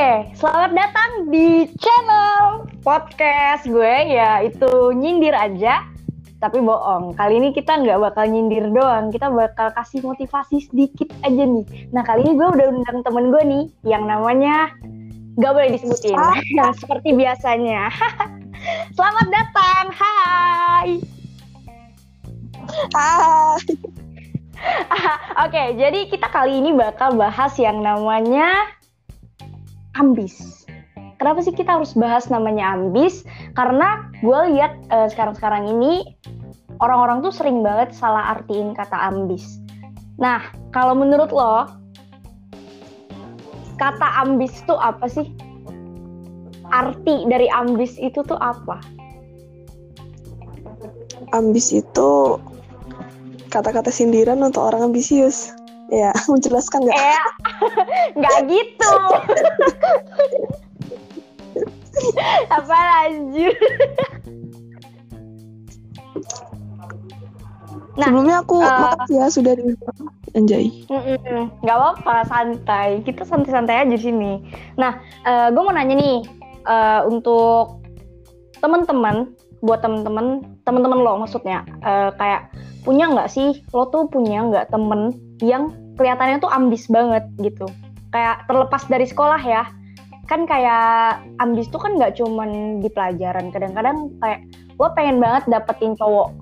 Oke, selamat datang di channel podcast gue ya itu nyindir aja tapi bohong. Kali ini kita nggak bakal nyindir doang, kita bakal kasih motivasi sedikit aja nih. Nah kali ini gue udah undang temen gue nih yang namanya nggak boleh disebutin. Ah. Nah, seperti biasanya. selamat datang, hai. Ah, Oke, jadi kita kali ini bakal bahas yang namanya ambis. Kenapa sih kita harus bahas namanya ambis? Karena gue lihat eh, sekarang-sekarang ini orang-orang tuh sering banget salah artiin kata ambis. Nah, kalau menurut lo, kata ambis tuh apa sih? Arti dari ambis itu tuh apa? ambis itu kata-kata sindiran untuk orang ambisius. Ya, menjelaskan nggak? Eh, nggak gitu. apa lanjut? Nah, Sebelumnya aku eh, makasih ya sudah di Anjay. Nggak apa-apa, santai. Kita santai-santai aja di sini. Nah, gue mau nanya nih eh, untuk teman-teman, buat teman-teman, teman-teman lo maksudnya, eh, kayak punya nggak sih lo tuh punya nggak temen yang kelihatannya tuh ambis banget gitu? Kayak terlepas dari sekolah ya, kan kayak ambis tuh kan nggak cuman di pelajaran. Kadang-kadang kayak lo pengen banget dapetin cowok,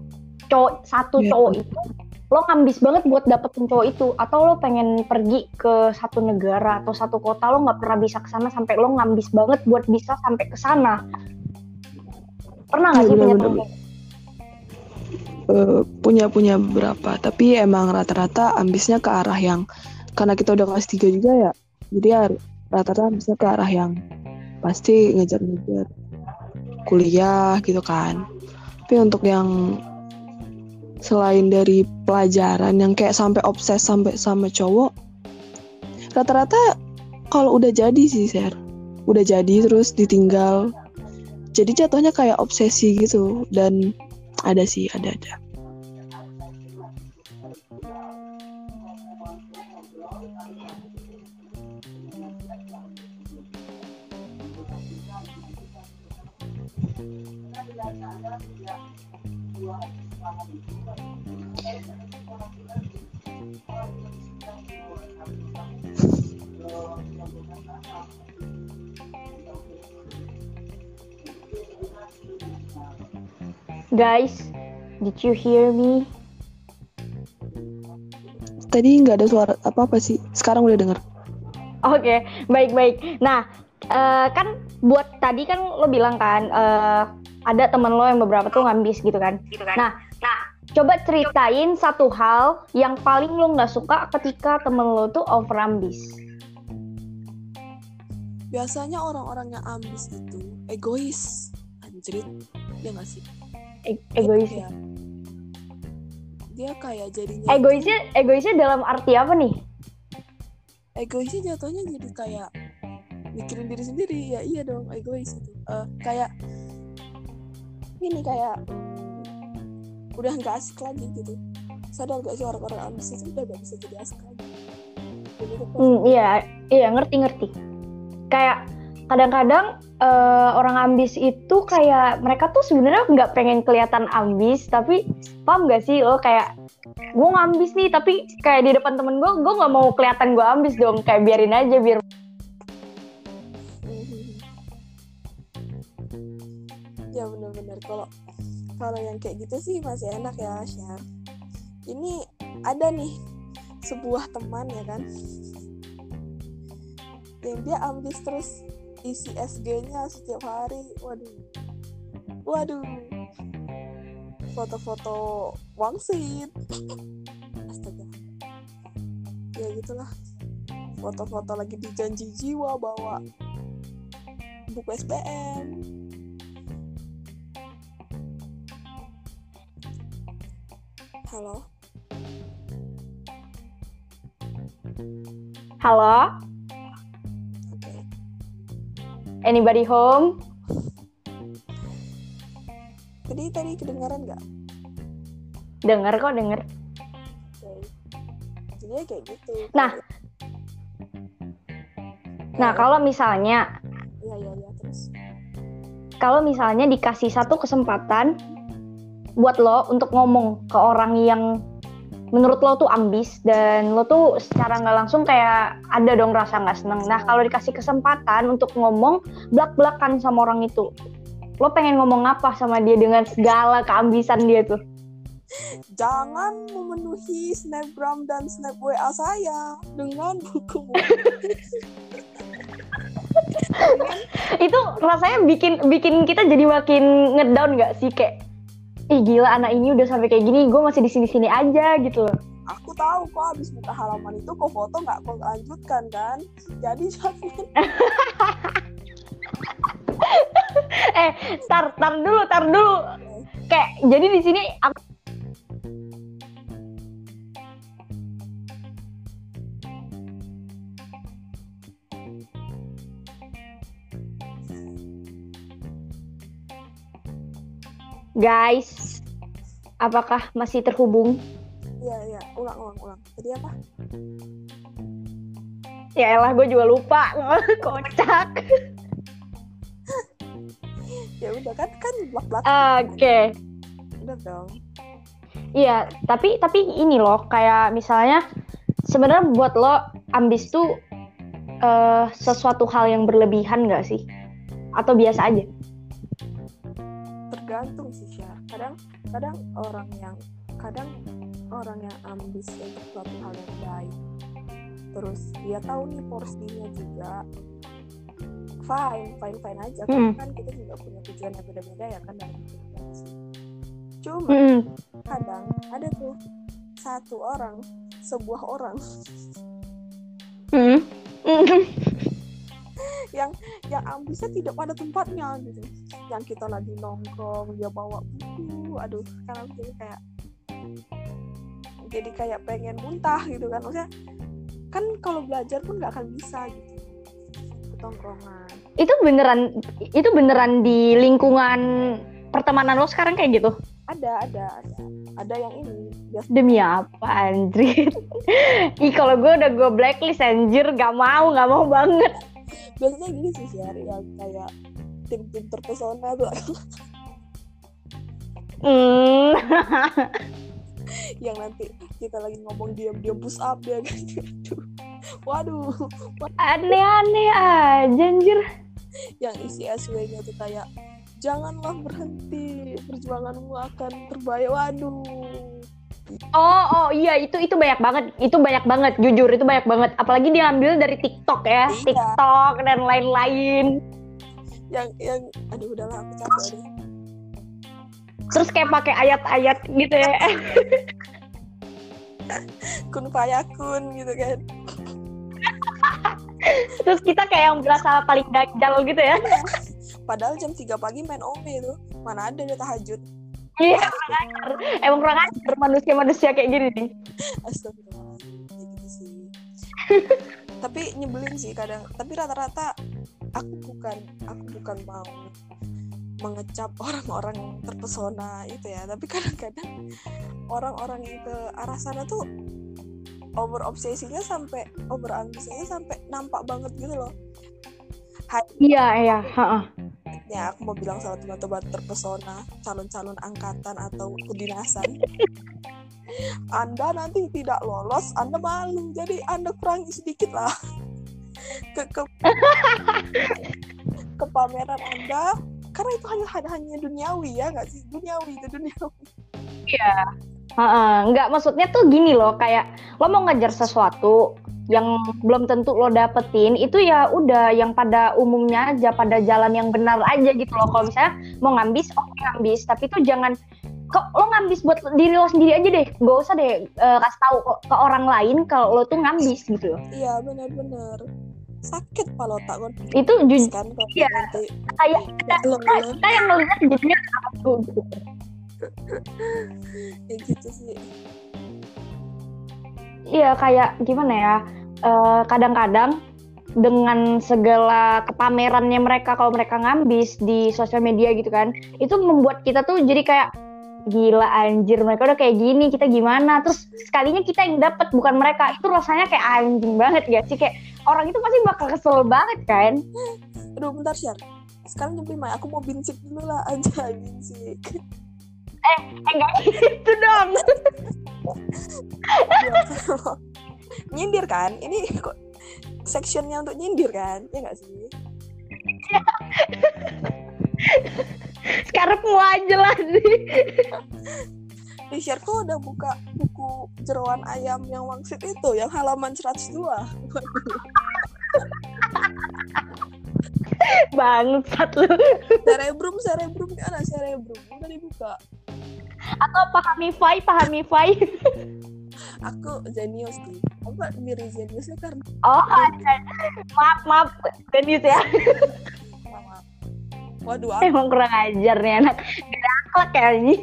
cowok satu Iya. cowok itu lo ngambis banget buat dapetin cowok itu atau lo pengen pergi ke satu negara atau satu kota lo nggak pernah bisa ke sana sampai lo ngambis banget buat bisa sampai ke sana pernah nggak Iya, sih punya temen Eh, punya punya berapa? Tapi emang rata-rata ambisnya ke arah yang karena kita udah kelas 3 juga ya. Jadi ya rata-rata ambisnya ke arah yang pasti ngejar-ngejar kuliah gitu kan. Tapi untuk yang selain dari pelajaran yang kayak sampai obses sampai sama cowok rata-rata kalau udah jadi sih Ser udah jadi terus ditinggal jadi jatuhnya kayak obsesi gitu dan ada sih ada ada guys did you hear me? Tadi nggak ada suara apa apa sih. Sekarang udah denger. Oke, baik-baik. Nah, eh, kan buat tadi kan lo bilang kan eh, ada temen lo yang beberapa tuh ngambis gitu kan. Nah, nah, coba ceritain satu hal yang paling lo nggak suka ketika temen lo tuh over ambis. biasanya orang-orang yang ambis itu egois. Anjrit. Dia nggak sih E- egois. Iya. dia kayak jadinya Egoisnya, egoisnya dalam arti apa nih? egoisnya jatuhnya jadi kayak mikirin diri sendiri ya iya dong egois itu Eh, kayak ini kayak udah nggak asik lagi gitu sadar gak sih orang-orang ambis itu udah gak bisa jadi asik lagi jadi Hmm, iya, iya ngerti-ngerti. Kayak kadang-kadang eh, orang ambis itu kayak mereka tuh sebenarnya nggak pengen kelihatan ambis, tapi paham gak sih lo? Kayak gue ngambis nih, tapi kayak di depan temen gue, gue nggak mau kelihatan gue ambis dong, kayak biarin aja biar ya benar-benar kalau kalau yang kayak gitu sih masih enak ya share ini ada nih sebuah teman ya kan yang dia ambis terus isi SG-nya setiap hari. Waduh. Waduh. Foto-foto wangsit. Astaga. Ya gitulah. Foto-foto lagi di janji jiwa bawa buku SPM Halo, halo. Anybody home? Tadi tadi kedengaran nggak? Denger kok denger. Oke. Jadi ya kayak gitu. Nah. Nah, kalau misalnya Iya iya iya terus. kalau misalnya dikasih satu kesempatan buat lo untuk ngomong ke orang yang menurut lo tuh ambis dan lo tuh secara nggak langsung kayak ada dong rasa nggak seneng. Nah kalau dikasih kesempatan untuk ngomong belak-belakan sama orang itu, lo pengen ngomong apa sama dia dengan segala keambisan dia tuh? Jangan memenuhi snapgram dan snap WA saya dengan buku Itu rasanya bikin bikin kita jadi makin ngedown nggak sih kayak ih gila anak ini udah sampai kayak gini gue masih di sini sini aja gitu. Loh Aku tahu kok habis buka halaman itu kok foto nggak kau lanjutkan kan. Jadi eh tar tar dulu tar dulu. Kayak jadi di sini aku guys apakah masih terhubung Iya iya ulang ulang ulang. Tadi apa? ya elah gue juga lupa kocak Ya udah kan kan belak belak. oke Udah dong. Iya, tapi tapi ini loh kayak misalnya sebenarnya buat lo ambis tuh eh, sesuatu hal yang berlebihan nggak sih? Atau biasa aja? Tergantung sih Syah. kadang kadang orang yang kadang orang yang ambis untuk suatu hal yang baik terus dia tahu nih porsinya juga fine fine fine aja Mm. kan kita juga punya tujuan yang beda-beda ya kan dalam hidup cuma Mm-mm. kadang ada tuh satu orang sebuah orang Mm-mm. Mm-mm. Yang ambisnya tidak pada tempatnya gitu. Yang kita lagi nongkrong dia bawa buku aduh sekarang jadi kayak jadi kayak pengen muntah gitu kan. Maksudnya kan kalau belajar pun nggak akan bisa gitu. Ketongkrongan. Itu beneran itu beneran di lingkungan pertemanan lo sekarang kayak gitu? ada ada ada. Ada yang ini. Biasa. Demi apa anjir? Ih kalau gue udah gue blacklist anjir gak mau gak mau banget. Biasanya gini sih Syar, yang kayak tim-tim terpesona tuh. Hmm. yang nanti kita lagi ngomong diam-diam push up dia gitu waduh. Aneh-aneh aja anjir. yang isi SW-nya tuh kayak janganlah berhenti perjuanganmu akan terbayar. Waduh Oh, oh iya itu itu banyak banget. Itu banyak banget, jujur itu banyak banget. Apalagi dia ambil dari TikTok ya, Iya. TikTok dan lain-lain. yang yang aduh udahlah aku capek Terus kayak pakai ayat-ayat gitu ya. kun fayakun gitu kan Terus kita kayak yang berasa paling dajal gitu ya. padahal jam 3 pagi main ome tuh mana ada dia tahajud Iya, kurang ajar. Emang kurang ajar manusia-manusia kayak gini nih. Astagfirullahaladzim Ya gitu sih tapi nyebelin sih kadang tapi rata-rata aku bukan aku bukan mau mengecap orang-orang terpesona itu ya tapi kadang-kadang orang-orang yang ke arah sana tuh over obsesinya sampai over ambisinya sampai nampak banget gitu loh Iya, iya. heeh. Ya aku mau bilang sama teman-teman terpesona calon-calon angkatan atau kedinasan. Anda nanti tidak lolos anda malu. Jadi anda kurangi sedikit lah. Ke ke, ke pameran anda. Karena itu hanya hanya duniawi ya nggak sih? Duniawi itu duniawi. Heeh, Enggak, maksudnya tuh gini loh, kayak lo mau ngejar sesuatu yang belum tentu lo dapetin, itu ya udah yang pada umumnya aja, pada jalan yang benar aja gitu loh. Kalau misalnya mau ngambis, oke ngambis, tapi tuh jangan kok lo ngambis buat diri lo sendiri aja deh, gak usah deh eh, kasih tahu ke, ke orang lain kalau lo tuh ngambis gitu loh. iya benar-benar sakit kalau tak kan Itu jujur kan Iya. kayak kita, belum kita, kita yang ngeliat jadinya aku gitu. ya gitu sih Iya kayak gimana ya? Eh, Kadang-kadang dengan segala kepamerannya mereka kalau mereka ngambis di sosial media gitu kan, itu membuat kita tuh jadi kayak gila anjir mereka udah kayak gini kita gimana? Terus sekalinya kita yang dapat bukan mereka. Itu rasanya kayak anjing banget gak sih? Kayak orang itu pasti bakal kesel banget kan? Aduh bentar share sekarang nyampe Mai aku mau binsik dulu lah. Aja binsik eh enggak gitu dong nyindir kan? Ini kok sectionnya untuk nyindir kan? Ya nggak sih? Sekarang mau aja lah sih. Di share kok udah buka buku jeroan ayam yang wangsit itu yang halaman 102 bangsat lu. Cerebrum cerebrum mana cerebrum udah dibuka. Atau pahamify pahamify aku genius sih. Apa diri geniusnya karena oh maaf maaf. Genius ya. Maaf. waduh aku, emang kurang ajar nih anak. Akhlak kayaknya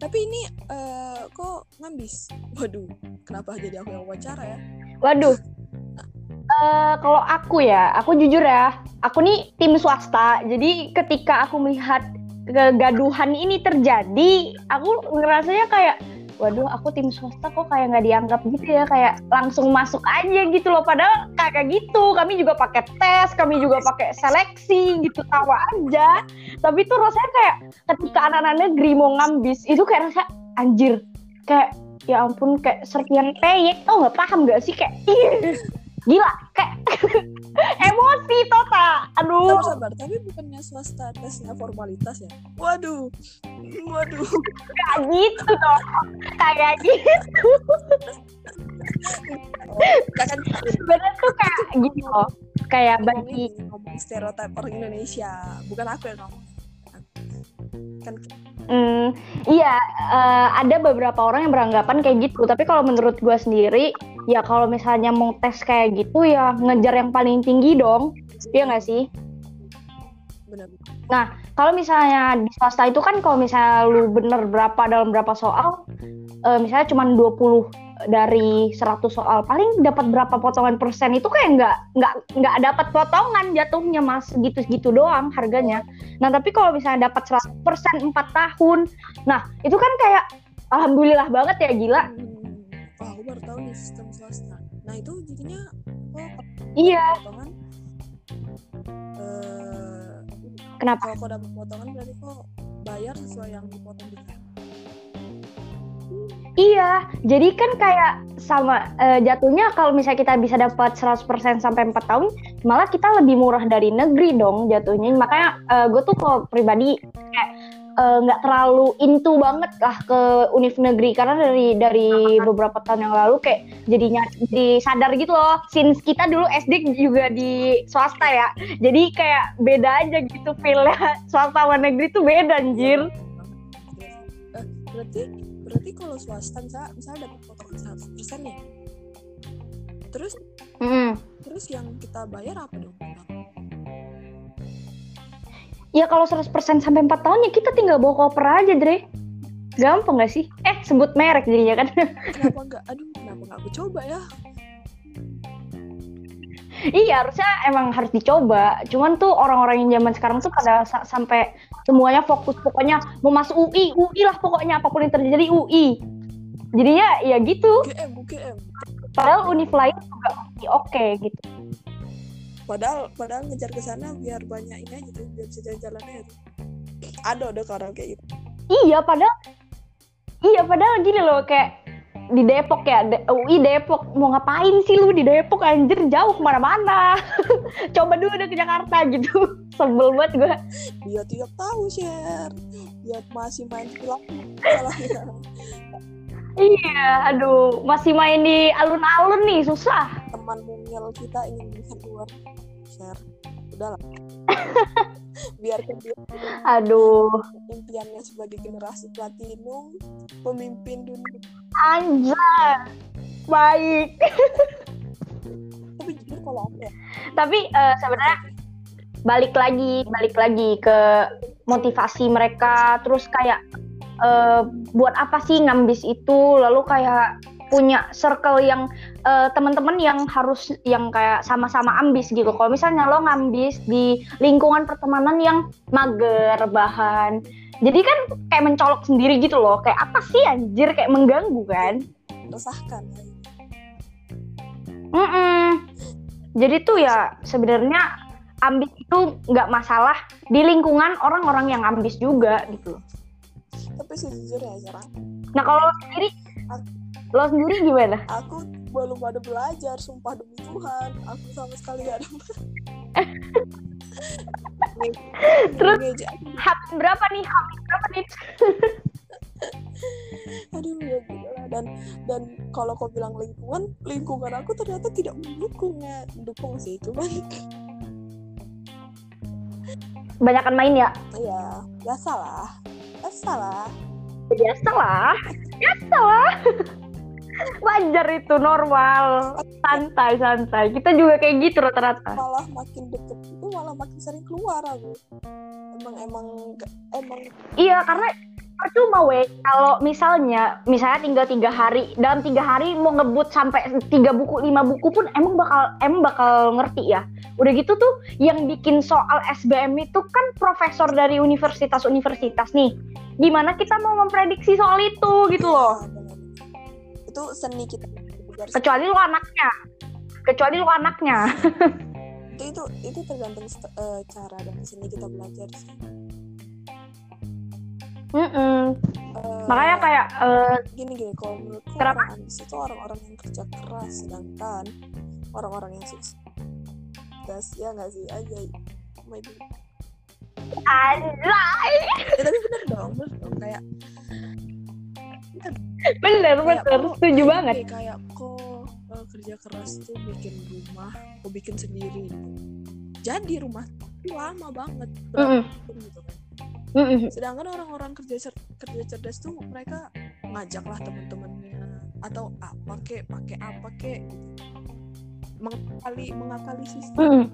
tapi ini eh, kok ngambis? Waduh kenapa jadi aku yang wawancara ya? Waduh. Eh, kalau aku ya aku jujur ya aku nih tim swasta. Jadi ketika aku melihat kegaduhan ini terjadi aku ngerasanya kayak waduh aku tim swasta kok kayak nggak dianggap gitu ya kayak langsung masuk aja gitu loh. Padahal kayak gitu. Kami juga pakai tes kami juga pakai seleksi gitu tawa aja. Tapi tuh rasanya kayak ketika anak-anak negeri mau ngambis itu kayak rasa anjir kayak ya ampun kayak serpian peyek. Tau nggak? Paham gak sih? Kayak ih, gila kayak emosi tota aduh. Sabar sabar tapi bukannya swasta tesnya formalitas ya? Waduh waduh. Kayak gitu dong. Kayak gitu. Kan? Sebenarnya tuh kayak gitu loh. Kayak bagi ngomong stereotip orang Indonesia. Bukan aku yang ngomong. Kan Hmm, iya, eh, ada beberapa orang yang beranggapan kayak gitu. Tapi kalau menurut gue sendiri, ya kalau misalnya mau tes kayak gitu ya ngejar yang paling tinggi dong. Iya nggak sih? benar Kalau misalnya di swasta itu kan kalau misalnya lu bener berapa dalam berapa soal, eh, misalnya cuma 20 dari 100 soal, paling dapat berapa potongan persen itu kayak nggak nggak nggak dapat potongan jatuhnya mas gitu-gitu doang harganya. Nah tapi kalau misalnya dapat 100 persen 4 tahun, nah itu kan kayak alhamdulillah banget ya gila. Hmm. Wah, aku baru tahu nih sistem swasta. Nah, itu jadinya kok Iya, potongan eh kenapa? kalau kau dapat potongan berarti kok bayar sesuai yang dipotong di kan. Iya, jadi kan kayak sama eh, jatuhnya kalau misalnya kita bisa dapat 100% sampai 4 tahun, malah kita lebih murah dari negeri dong jatuhnya. Makanya gue tuh kalau pribadi kayak eh, nggak terlalu into banget lah ke univ negeri karena dari dari beberapa tahun yang lalu kayak jadinya jadi sadar gitu loh. Since kita dulu SD juga di swasta ya, jadi kayak beda aja gitu feelnya swasta sama negeri tuh beda anjir. Berarti berarti kalau swasta misalnya, misalnya dapat potongan 100% nih. Terus Mm. terus yang kita bayar apa dong? Ya kalau 100% sampai 4 tahun ya kita tinggal bawa koper aja, Dre. Gampang gak sih? Eh, sebut merek jadinya kan. Kenapa enggak? Aduh, kenapa enggak aku coba ya? iya, harusnya emang harus dicoba. Cuman tuh orang-orang yang zaman sekarang tuh pada sa- sampai semuanya fokus pokoknya mau masuk UI, UI lah pokoknya apa pun yang terjadi UI. Jadinya ya gitu. UGM, UGM. Padahal univ lain juga oke gitu. Padahal padahal ngejar ke sana biar banyak ini aja tuh, biar bisa jalan-jalan aja tuh. Ada ada orang kayak gitu. Iya, padahal Iya, padahal gini loh kayak di Depok ya, De- UI Depok mau ngapain sih lu di Depok anjir jauh ke mana-mana coba dulu udah ke Jakarta gitu sebel banget gue Dia tidak tahu share. Dia masih main film. Iya aduh masih main di alun-alun nih susah Teman mungil kita ingin bisa keluar share. Udahlah. Biarkan dia aduh impiannya sebagai generasi platinum, pemimpin dunia. anjir baik Tapi jujur kalau aku ya, tapi eh, sebenarnya balik lagi balik lagi ke motivasi mereka terus kayak eh, buat apa sih ngambis itu lalu kayak punya circle yang eh, teman-teman yang harus yang kayak sama-sama ambis gitu. Kalau misalnya lo ngambis di lingkungan pertemanan yang mager bahan jadi kan kayak mencolok sendiri gitu loh. Kayak apa sih anjir? Kayak mengganggu kan? Resahkan Mm-mm. jadi tuh ya sebenarnya ambis itu nggak masalah di lingkungan orang-orang yang ambis juga gitu. Tapi sejujurnya ya nah kalau sendiri lo sendiri gimana? Aku belum ada belajar sumpah demi Tuhan. Aku sama sekali gak ada Terus? Hamin berapa nih? Hamin berapa nih? Aduh ya lah dan dan kalau kau bilang lingkungan lingkungan aku ternyata tidak mendukung ya. Mendukung sih cuman banyakan main ya? Ya biasa lah biasa lah biasa lah biasa lah wajar itu normal. Santai santai. Kita juga kayak gitu rata-rata. Malah makin deket itu malah makin sering keluar aku emang emang emang iya karena percuma weh kalau misalnya misalnya tinggal tiga hari dalam tiga hari mau ngebut sampai tiga buku lima buku pun emang bakal emang bakal ngerti ya. Udah gitu tuh yang bikin soal SBM itu kan profesor dari universitas-universitas nih. Gimana kita mau memprediksi soal itu gitu loh. Itu seni kita. Belajar kecuali lu anaknya. Kecuali lu anaknya. Itu itu itu tergantung eh, cara dan seni kita belajar sih Mm-mm. Eh, makanya kayak eh, gini gini kalau menurutku Kenapa? orang ambis itu orang-orang yang kerja keras sedangkan orang-orang yang sukses ya nggak sih? Aja maybe. Anjay. Ya, tapi bener dong bener dong. Kayak bener. Kayak bener. kok- setuju kayak banget. kayak kok eh, kerja keras tuh bikin rumah kok bikin sendiri. Jadi rumah lama banget berapa tahun gitu kan Mm-mm. sedangkan orang-orang kerja cer- kerja cerdas tuh mereka ngajak lah teman-temannya atau apa kek pakai apa kek mengakali mengakali sistem. Mm-mm.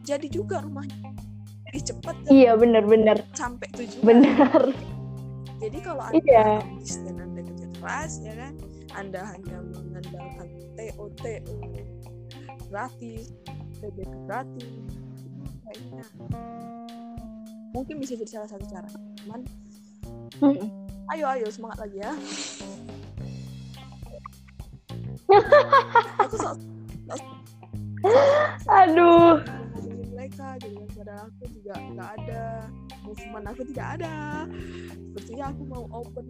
jadi juga rumahnya lebih cepat iya bener-bener sampai tujuan. Bener jadi kalau anda Iya. ambis dan anda kerja keras ya kan? Anda hanya mengandalkan TOTO gratis BBM gratis kayaknya mungkin bisa jadi salah satu cara cuman Mm-mm. ayo ayo semangat lagi ya. Aku sok aduh. Mereka gitu kan padahal aku juga nggak ada. Movement aku tidak ada. Sepertinya aku mau open.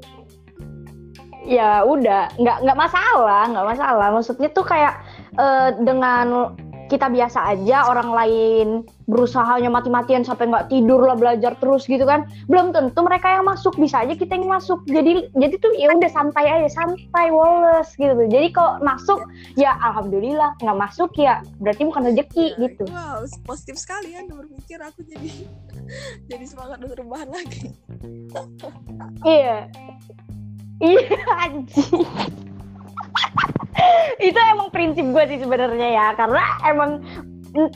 Ya udah nggak nggak masalah nggak masalah. Maksudnya tuh kayak eh, dengan kita biasa aja orang lain berusahanya mati-matian sampai nggak tidur lah belajar terus gitu kan. Belum tentu mereka yang masuk bisa aja kita yang masuk. Jadi jadi tuh ya udah santai aja santai woles gitu jadi kalau masuk ya alhamdulillah nggak masuk ya berarti bukan rezeki Ya, gitu. wow positif sekali ya berpikir aku jadi jadi semangat untuk rebahan lagi. Iya. Iya anjing. itu emang prinsip gue sih sebenarnya ya karena emang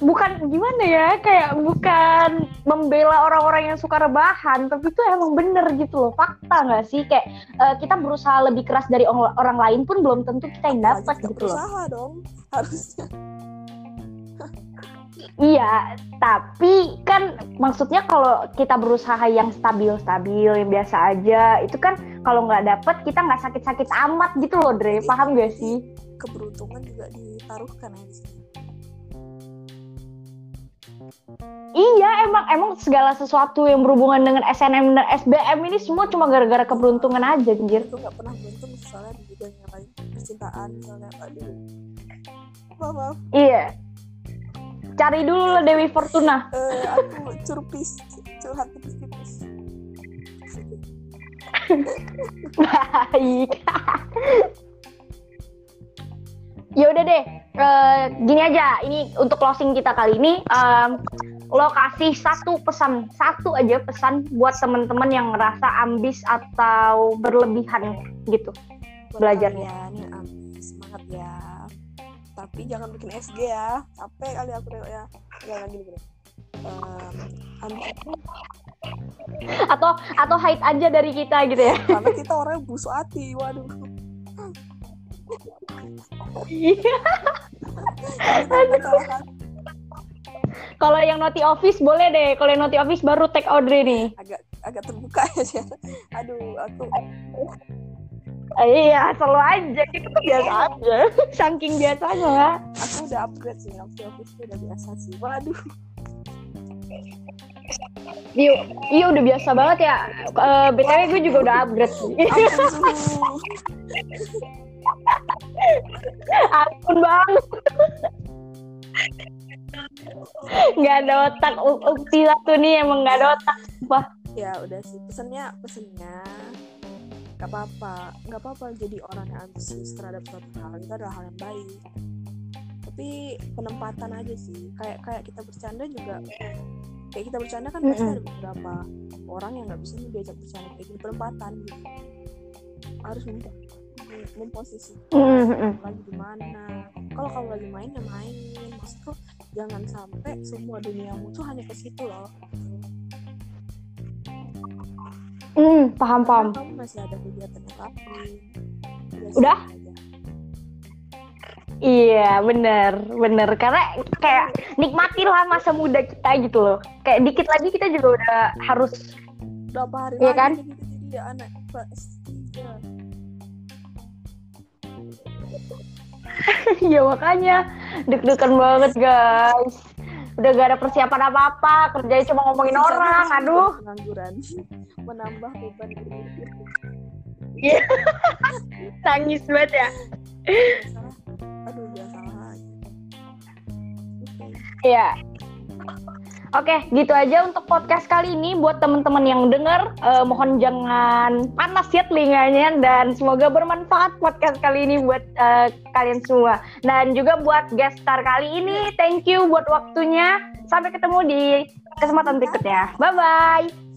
bukan gimana ya kayak bukan membela orang-orang yang suka rebahan tapi itu emang bener gitu loh fakta nggak sih? Kayak eh, kita berusaha lebih keras dari orang, lain pun belum tentu kita yang dapat gitu loh. Berusaha dong harusnya Iya, tapi kan maksudnya kalau kita berusaha yang stabil-stabil, yang biasa aja, itu kan kalau nggak dapet kita nggak sakit-sakit amat gitu loh, Dre. Paham gak sih? keberuntungan juga ditaruhkan ya di sini Iya, emang emang segala sesuatu yang berhubungan dengan SNM dan SBM ini semua cuma gara-gara keberuntungan aja, anjir. itu nggak pernah beruntung misalnya di bidang yang lain percintaan misalnya aduh maaf, maaf. Iya. Cari dulu lo Dewi Fortuna. Eh, aku curpis curhat tipis-tipis Baik. ya udah deh, eh, gini aja. Ini untuk closing kita kali ini, em, lo kasih satu pesan, satu aja pesan buat temen-temen yang ngerasa ambis atau berlebihan gitu. Belajarnya. Kalian yang ambis tapi jangan bikin SG ya capek kali aku ya jangan gini gini itu Atau atau hide aja dari kita gitu ya. karena kita orangnya busuk hati waduh Iya. Kalau yang Naughty Office boleh deh. Kalau yang Naughty Office baru tag Audrey nih. agak agak terbuka ya aduh aku iya, selalu aja kita tuh biasa aja. Saking biasanya. aku udah upgrade sih waktu aku sih udah biasa sih waduh Iya, iya udah biasa banget ya. Eh, BTW gue juga udah upgrade sih. ampun banget. Nggak ada otak. U- Uktila tuh nih emang nggak ada otak. Sumpah. ya udah sih pesennya pesennya nggak apa-apa. Nggak apa-apa jadi orang yang antusias terhadap suatu hal. Itu adalah hal yang baik. Tapi penempatan aja sih. Kayak kayak kita bercanda juga kayak kita bercanda kan pasti ada beberapa orang yang nggak bisa diajak bercanda. Kayak gitu penempatan gitu. Harus mem- mem- memposisikan lagi di mana. Kalau kamu lagi main ya main. Maksudku jangan sampai semua duniamu tuh hanya ke situ loh Hmm, paham paham. Karena kamu masih ada kegiatan lain Udah? aja. Iya, bener, bener. Karena kayak nikmatilah masa muda kita gitu loh. Kayak dikit lagi kita juga udah harus berapa hari Iya lagi kan? jadi anak pasti ya. ya makanya deg-degan banget guys. Udah gak ada persiapan apa-apa, kerjanya cuma ngomongin Sisanya orang. Aduh. pengangguran menambah beban hidup Nangis banget ya. salah aduh aja oke Iya. Oke, gitu aja untuk podcast kali ini. Buat teman-teman yang denger, eh, mohon jangan panas ya telinganya dan semoga bermanfaat podcast kali ini buat eh, kalian semua. Dan juga buat guest star kali ini, thank you buat waktunya. Sampai ketemu di kesempatan berikutnya. Bye bye.